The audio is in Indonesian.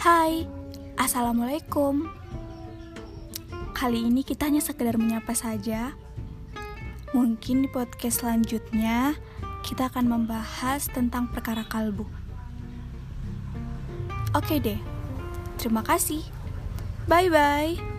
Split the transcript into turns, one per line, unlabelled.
Hai, Assalamualaikum. Kali ini kita hanya sekedar menyapa saja. Mungkin di podcast selanjutnya kita akan membahas tentang perkara kalbu. Oke deh, terima kasih. Bye-bye.